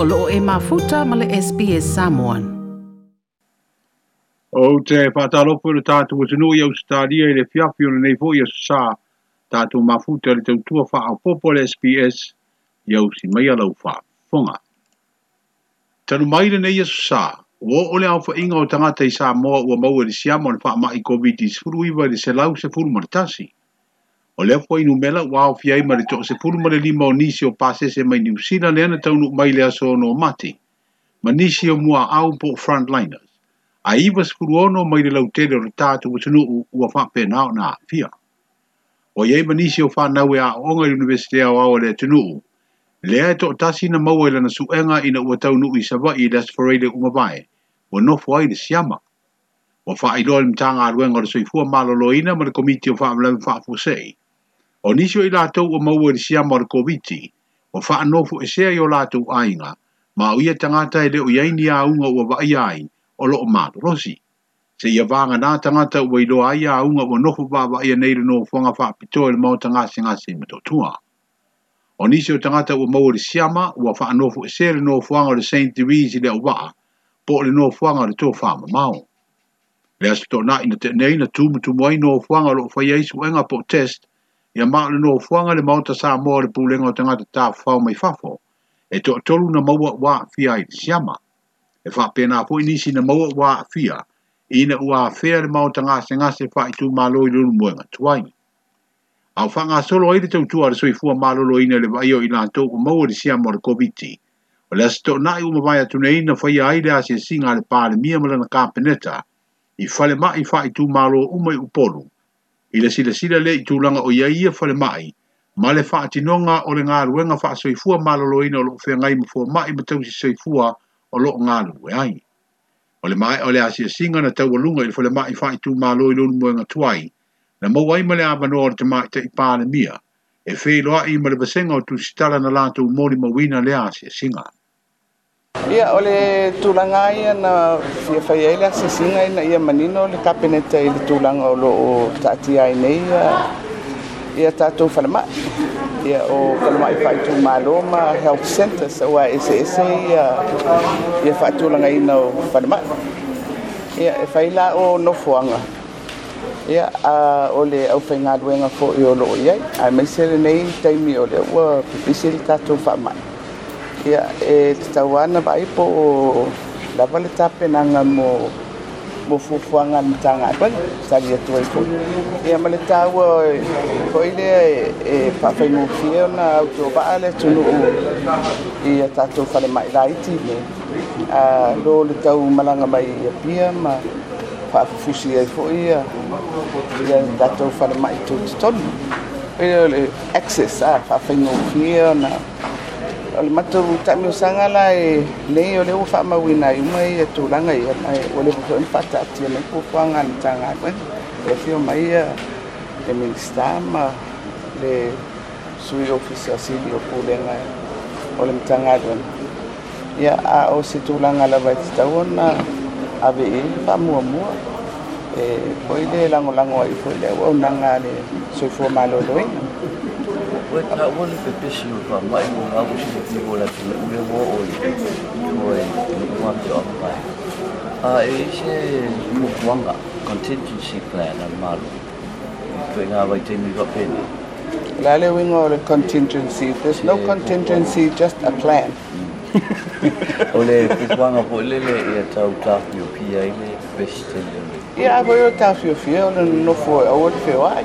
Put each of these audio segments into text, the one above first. o loo e mafuta male SPS Samoan. O te patalo fo le tatu o tino i Australia i le fiafio le neifo i asa tatu mafuta le tau tua faa popo le SPS i au si mai alau faa fonga. Tanu mai le nei asa, o ole au fa inga o tangata i sa moa ua maua le siama o le faa mai COVID-19 furu iwa i le selau se furu maritasi o le afo inu mela wa o fiai ma le toko se puru ma le lima o nisi o pasese mai ni usina le ana taunu mai le aso no mati. Ma nisi o mua au po frontliners. A iwa skuru ono mai le lautele o le tātu watunu e u ua whape na o na fia. O iei ma nisi o whanau e a onga i universitea o au le tunu u. Lea e toko tasi na maua i lana suenga ina ua taunu i sawa i las forele umabae. Wa nofu ai le siama. Wa faa iloa le mtanga aruenga o le soifua malo loina ma le komiti o faa mlemi faa fusei o nisio i lātou o maua ni siama Markoviti, koviti, o wha anofu e sea i o lātou ainga, ma o ia tangata e leo iaini a unga ua vai ai, o loo mātu rosi. Se ia vanga nā tangata ua ilo ai a unga ua nofu ba vai aneiru no fonga wha apito e le mauta ngasi ngasi mato tua. O nisio tangata ua maua ni siama, ua wha anofu e sea le no fonga le Saint Louis i leo waa, po le no fonga le tō whama mao. Le asito nā ina te neina tūmu tūmu ai no fonga lo fai eisu enga po test, ya mau le noa fuanga le maota sa moa le pūlenga o tangata tā whao mai whafo, e to tolu na maua wa fia i siama. E wha pena po inisi na maua wā fia, ina ua fea le maota ngase ngase wha i tū mālo i lunu moenga tuaini. Au wha ngā solo ai le tautua le soi fua mālo lo ina le vaio i lā tōku maua le siama o le COVID-19. O le asito nai uma vai atu nei na whaia ai le asia singa le pāle mia malana kāpeneta, i whale mai wha i tū mālo umai upolu i le silasila le itulaga o iai ia fale mai ma le faatinoga o le galuega faasoifua maloloina o loo feagai ma fuamaʻi ma tausisoifua o loo galue ai o le maeʻa o le singa na tau taualuga i le falemaʻi faaitumālo i le ulumoega tuai na maua ai ma le avanoa o le tamaʻitaʻi palemia e feiloaʻi ma le vasega o tusitala na latou moli mauina le singa. Ia, ole le tūlanga ia na fia fai ele a sasinga ina ia manino le kapeneta i le tūlanga o lo o tāti ai nei ia, ia tātou whanama. Ia o whanama i whai tū Māloma Health Centre sa ua ese ese ia, ia whai tūlanga ina o whanama. Ia, e whai la o nofuanga. Ia, ole au le au whaingā ruenga fō i o lo o iai. Ai, maisere nei, taimi ole le ua pipisiri tātou whanama. Kaya eh, tawan na ba ipo o dapat tapin ang mo mufufuangan tanga pag sari tu ko ia maletawa ko ile e pa fai mo fio na auto baale tunu iya tatu fale mai laiti ne a lo le tau malanga mai ia pia ma pa fufusi ai fo ia ia tatu fale mai tu tonu ia le access a pa fai mo na o le matou taʻimi o e lei o le ua faamauina ai uma ia tulaga ia mae ua le vafoi ona faataatia mai puapuaga ana tagata e fio mai ia le minista ma le sui ofisi asili o pulega o le matagalu ia a o se tulaga lava e tatau ona aveʻi faamuamua e foi le lagolago ai foi le auaunaga le soifua malōlōiga Unapoishi kwamba unaposhirikiwa lakini ule wote kwa mwanzo wa mbaya. Ah, ishe eh, mkwanga contingency plan amalo. Tuna waiteni kwa peni. Lale wing all a contingency. There's no contingency, just a plan. Mm. Ole kwanga polele ya out of your ile best. Yeah, but your tafu feel and no for a word for why.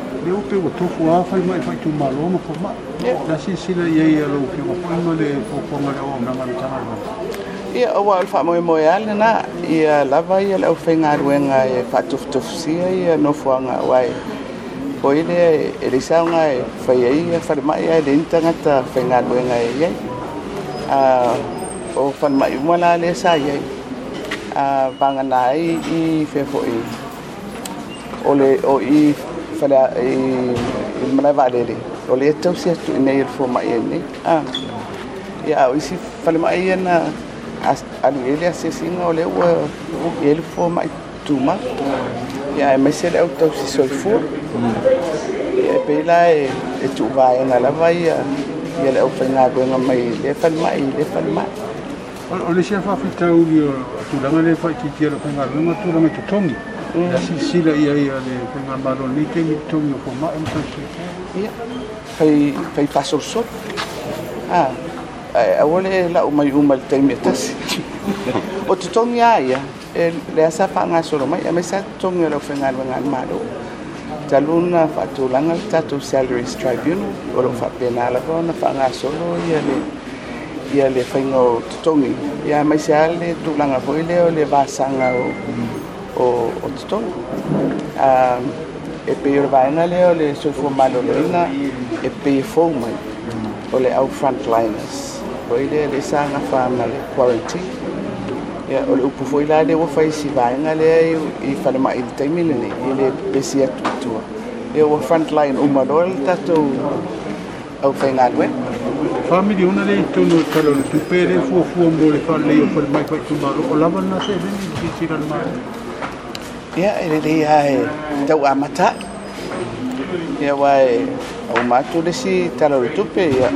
le upe wa tofu afa mai faitu malo ma fo ma la si si la ye ye lo ke wa pa ma le fo fo ma le o na ma ta ma ia o wa alfa mo mo ya na ia la va ia le ofenga ruenga e fa tofu tofu si ia no fo nga wa o ile e le sa e fa ye ia fa mai ia le nta nga ta fenga ruenga e ye a o fa mai i mo la le sa ye a banga nai i fefo i ole o i fala manava alele o eh, le tausia tu nei fo mai nei a ia o isi fala mai ana alu ele asesinga o le ua ele fo mai tuma ia e mai sele au tausi soifua ia e pei la e tuuvaega lava ia ia le au faigagoega mai le falemaʻi le falemaʻi o le sia faafitauli o tulaga le faitiitia lo faigagoega tulaga i totogi ia silasila ia ia le faiga malolite mitogi o fomai matausiga ia fai fai faasolosola a aua le lau mai uma le taimi atasi o totogi a ia le a sa faagasolo mai a mai sa totogi o lau faigaluegale malo taluna faatulaga le tatu salaries tribunal o loo faapena lava ona faagasolo ia le ia le faiga o totogi ia mai sa le tulaga foi lea o le vasaga o o, o Tistón. Ah, e pe urbana le ole so fu malolina e pe fuma ole au frontliners. Oi le le sanga fa mal quarantine. Ya ole upu foi la de wa si vanga le i fa ma il termine le le pesia tutto. E o frontline o malol tato au fa na due. Fami di una le tunu talo tu pere fu fu mbole fa le fa mai fa tu malo. Ola vanna se ben di tirar mal. ia ele le ia e tau amata ia ua e auma atu tupe ia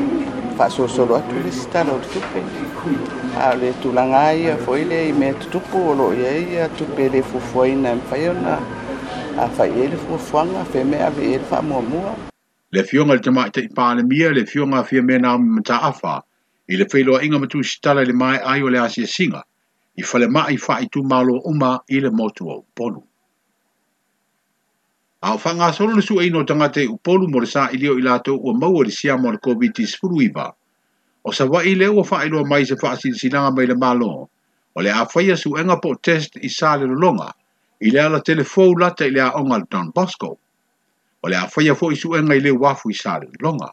faasolosolo atu lesi tupe ao le tulaga ia foi leai mea tutupu o loo iai ia tupe e e le fuafuaina e mafai ona afaiai le fuafuaga femea avei le le afioga i le tamaʻi taʻi palemia le afioga afia mea naomi mataafa i le failoaʻiga le mae ai o le asiasiga i fale maa i faa i tu malo uma i le motu au polu. A o whanga solo le e ino tangate u mo le sa i leo i lato ua maua le sia mo le COVID-19 iba. O sa wa i leo ua faa i loa mai se faa sin sinanga mai le malo. O le a faya su enga po test i sa le lo longa i le ala telefou lata i le a onga le Don Bosco. O le a faya fo i su enga i le wafu i sa le lo longa.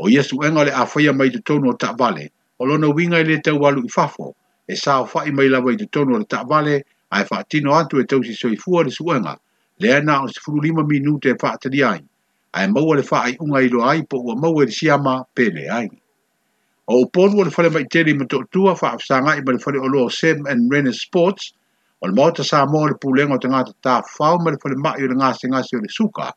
O ia su enga le a faya mai te tono o ta vale. O lona winga i le te walu i fafo. e sa o fai mai lava i te tonu ta vale, ai ae tino atu e soi soifua le suenga, le ana o sefulu lima minute e fa'atalia ai ai maua le unga iloa ai po ua maua i le siama pele ai o upolu o le fale maitele i matoʻatua fa'afasaga'i i le fale oloa o sam and rene sports o le maota sa mo le pulega o tagata tafao ma le falemaʻi o le gasegase o le suka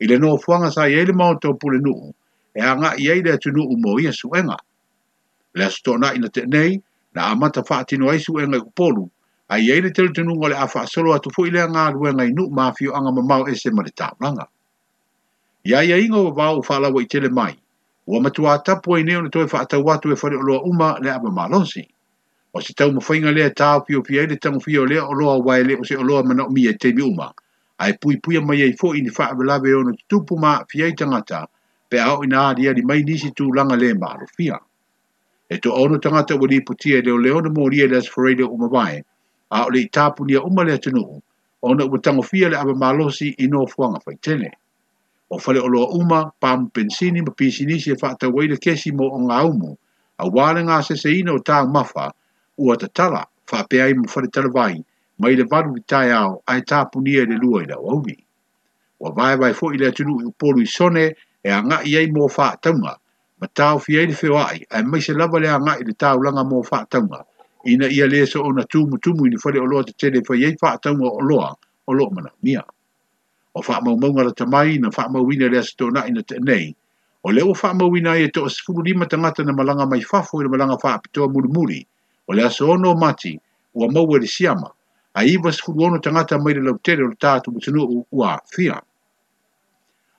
i le fuanga sa iai le maota o pulenu'u e aga'i ai le atunu'u mo ia suenga. le aso to'ana'i te nei, na amata whaatino aisu e ngai kupolu, a iaile tele tenu ngole a wha solo atu fuile a ngālu e ngai nuk mafio anga mamau ese mare tāunanga. Ia ia inga wa vāu whālawa i tele mai, ua matua atapu ai neo na toi whaatau atu e whare oloa uma le aba malonsi. O se tau mawhainga lea tāu pio pia ele tangu fio lea oloa waele o se oloa mana o mia teimi uma, ai pui pui mai ai fo i ni wha avelawe o na tupu maa tangata, pe au ina a ri mai nisi tu langa le maa rofia e to ono tangata wali putia e leo leo na mori e las fereide o mawai, a o le itapu ni a umale atinu, o na utango fia le aba malosi ino fuanga fai tene. O fale o loa uma, pam pensini ma pisini si e waila kesi mo o ngā umu, a wale ngā sese ina o tā mafa, ua ta tala, fa pe ai mo fale tala vai, ma le varu ki tai au, a e tapu ni le lua i la wawi. Wa vai vai fo i le atinu i upolu i sone, e a ngā iei mo fa taunga, ma tau fi ai fe wai ai mai se lava le le tau langa mo fa tanga ina ia le so ona tu mu tu mu ni fole o lo te tele fo ye fa tanga o loa o lo mana mia o fa mo mo ngala na fa mo wina le sto na ina te nei o le o fa mo wina ye to se lima tangata na malanga mai fa fo malanga fa pito mu mu ri o le so ono mati o mo we le siama ai va se ono tanga mai le lo tele o tatu mu tunu ua fia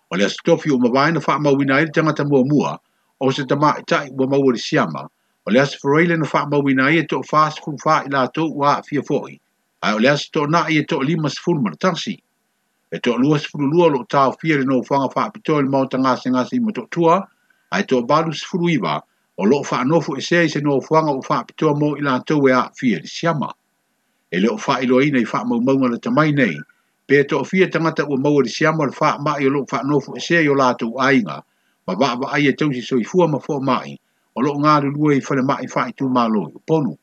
o le stofi o mabaina fa mo wina ye tanga tana mo mua o se tama i tai ua maua li siama, o le asa faroile na faa mawina ia to faa sifun faa ila to wa fia foi, ai o le asa to na ia to lima sifun manatansi, e to lua sifun lua lo tau fia le no fanga faa pito le ta ngase ngase ima to tua, ai to balu sifun iwa, o lo faa nofu e se se no fanga o faa pito mo ila to wea fia li siama. E leo faa ilo ina i faa mawmaunga le tamai nei, pe to fia tangata ua maua li siama le ma i o lo faa nofu e se yo la to ainga, E ma va va ai tau si so i fu ma fo mai o lo nga le lue i le mai fai tu ma lo ponu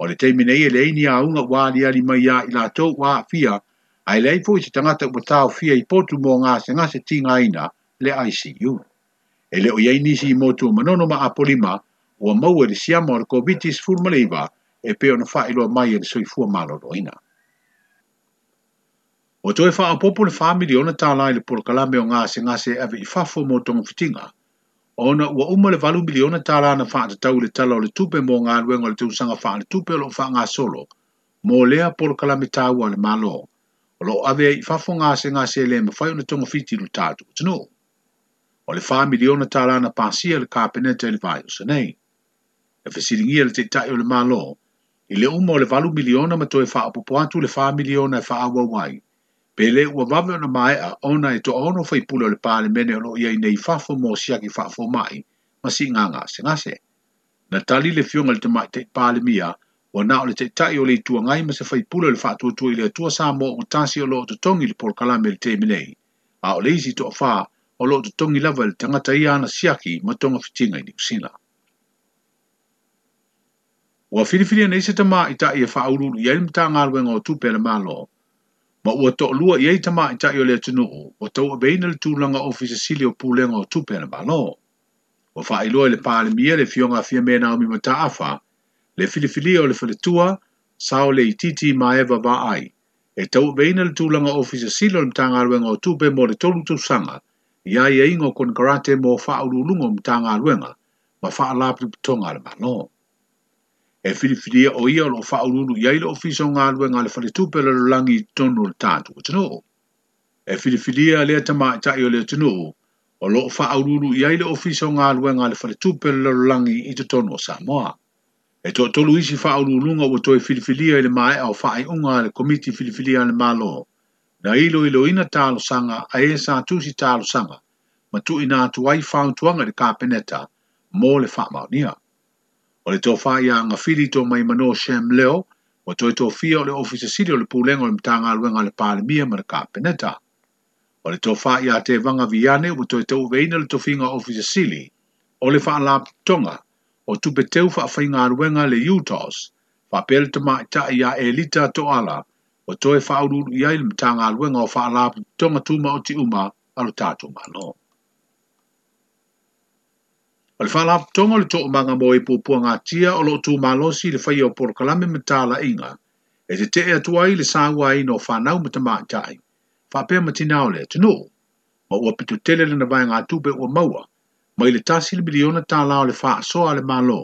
o le te mine ia e le ni a unga wa li ali mai ya i la to wa fia ai le fu si tanga te ta o fia i potu mo nga se nga se tinga ina le ICU e, e le o ye ni si mo tu ma no ma apolima o mo le si amor ko bitis fu e pe ona fa lo mai e so i fu ma lo ina O toi wha o popo le whāmiri ona lai le polo kalame o ngāse ngāse awe i whafo mō tonga fitinga. Ona ua uma le valu mili ona tālā na wha atatau le tala o le tupe mō ngā luenga le tūsanga wha le tupe o lo wha ngā solo. Mō lea polo kalame tāua le mālo. O lo awe i whafo ngāse se le mawhai ona tonga fiti lu tātu. Tino. O le whāmiri ona tālā na pāsia le kāpeneta le vai o sanei. E whesiringia le te tai o le malo. I le uma o le valu miliona ma toi wha apopo atu le wha miliona e wha awawai. pele ua vame ona maeʻa ona e toʻaono faipule o le palemene o loo iai nei fafo mo siagi faafomaʻi ma siʻigaga asegase na tali le fioga le tamaʻi taʻi palemia ua na o le taʻitaʻi o le ituagai ma se faipule o le faatuatua i le atua sa mo ua tasi o loo totogi i le polokalame i le temi nei a o le isi toʻafā o loo totogi lava i le tagata ia ana siaki ma togafitiga i niusila ua filifili ana isi tamaʻi taʻi e faaulu'ulu i ai le matagaluega o tupe le malo ma ua to lua i ei tama i tai o le tunu o o tau a beina le tūlanga o fisasili o pūlenga o tupe na O wha i loa le pāle mia le fionga fia mena o mimata afa, le filifili o le whaletua, sao le ititi ma eva va ai. E tau a beina le tūlanga o fisasili o le mtanga aruenga o tupe mo le tolu tūsanga, i ai e ingo kon karate mo wha ululungo mtanga aruenga, ma wha alapri putonga le balo. e whiriwhiria o ia o lo whaururu iai lo ofisa o ngā luenga le whare tūpera lo langi tonu le tātu o tino. E whiriwhiria lea tama i tai o lea tino o lo whaururu iai le ofisa o ngā luenga le whare tūpera lo langi i te tonu o Samoa. E tō tolu isi whaururunga o toi whiriwhiria i le mae au whaai unga le komiti whiriwhiria le malo na ilo ilo ina tālo sanga a e sā tūsi tālo sanga ma tu ina tu ai whautuanga le kāpeneta mō le wha maunia. o le tofa ia nga fili to mai mano shem leo o toi to fio le ofisa sili o le pulenga o le mtanga aluenga le pale mia peneta. O le tofa ia te vanga viane o toi to veina le tofinga ofisa sili o le faa lap tonga o tupe teu faa fainga aluenga le utos faa pele tama ita ia elita to ala o toi faa ululu ia le mtanga aluenga o faa lap tonga tuma o ti uma alo tatu ma No. O le whala aptonga le tō umanga mō i e pūpua ngā tia o lo tū mālosi le whai o porokalame me tāla inga. E te te ea tuai le sāngua i no whanau me te Whapea ma tina o le tino. Ma ua pitu tele le na ngā tūpe ua maua. Ma i le tasi le miliona tāla o le wha soa le mālo.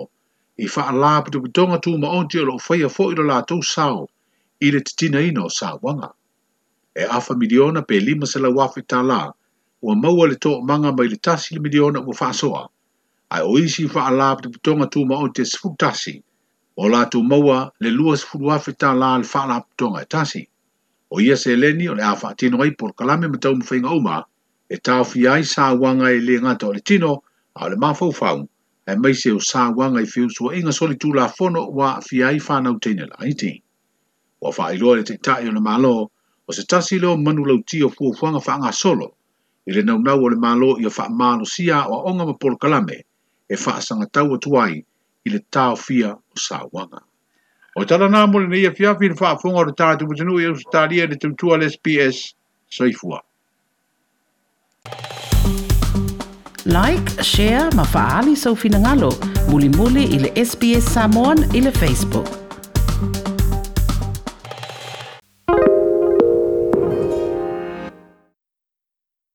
I wha ala pitu pitonga tū ma onti o lo whai a fōi lo lātou sāo. I le titina i no sāwanga. E afa miliona pe lima se la wafi tāla. Ua maua le tō umanga ma i le tasi le miliona ua wha soa ai oishi fa ala pe tonga tu ma o te sfutasi o la tu maua le lua sfutu afeta la al fa ala tonga e tasi o ia se leni o le afa tino ai por kalame me tau mfeinga uma e tau fi ai sa wanga e le ngata o le tino a le mafau fau e mai o sa wanga i fiu sua inga soli tu la fono wa fi ai fa nau tene la iti wa fa ai le te tae o le malo o se tasi leo manu lau tio fuafuanga fa anga solo i le nau o le malo i o fa malo sia o onga ma por kalame e whaasanga tau atu ai i le tau fia o sa wanga. O tala nā mole na e ia fiafi na whaafunga o tātu putanu i e Australia le tautua le SPS saifua. Like, share, ma faali sau finangalo. Muli muli ili SBS Samoan ili Facebook.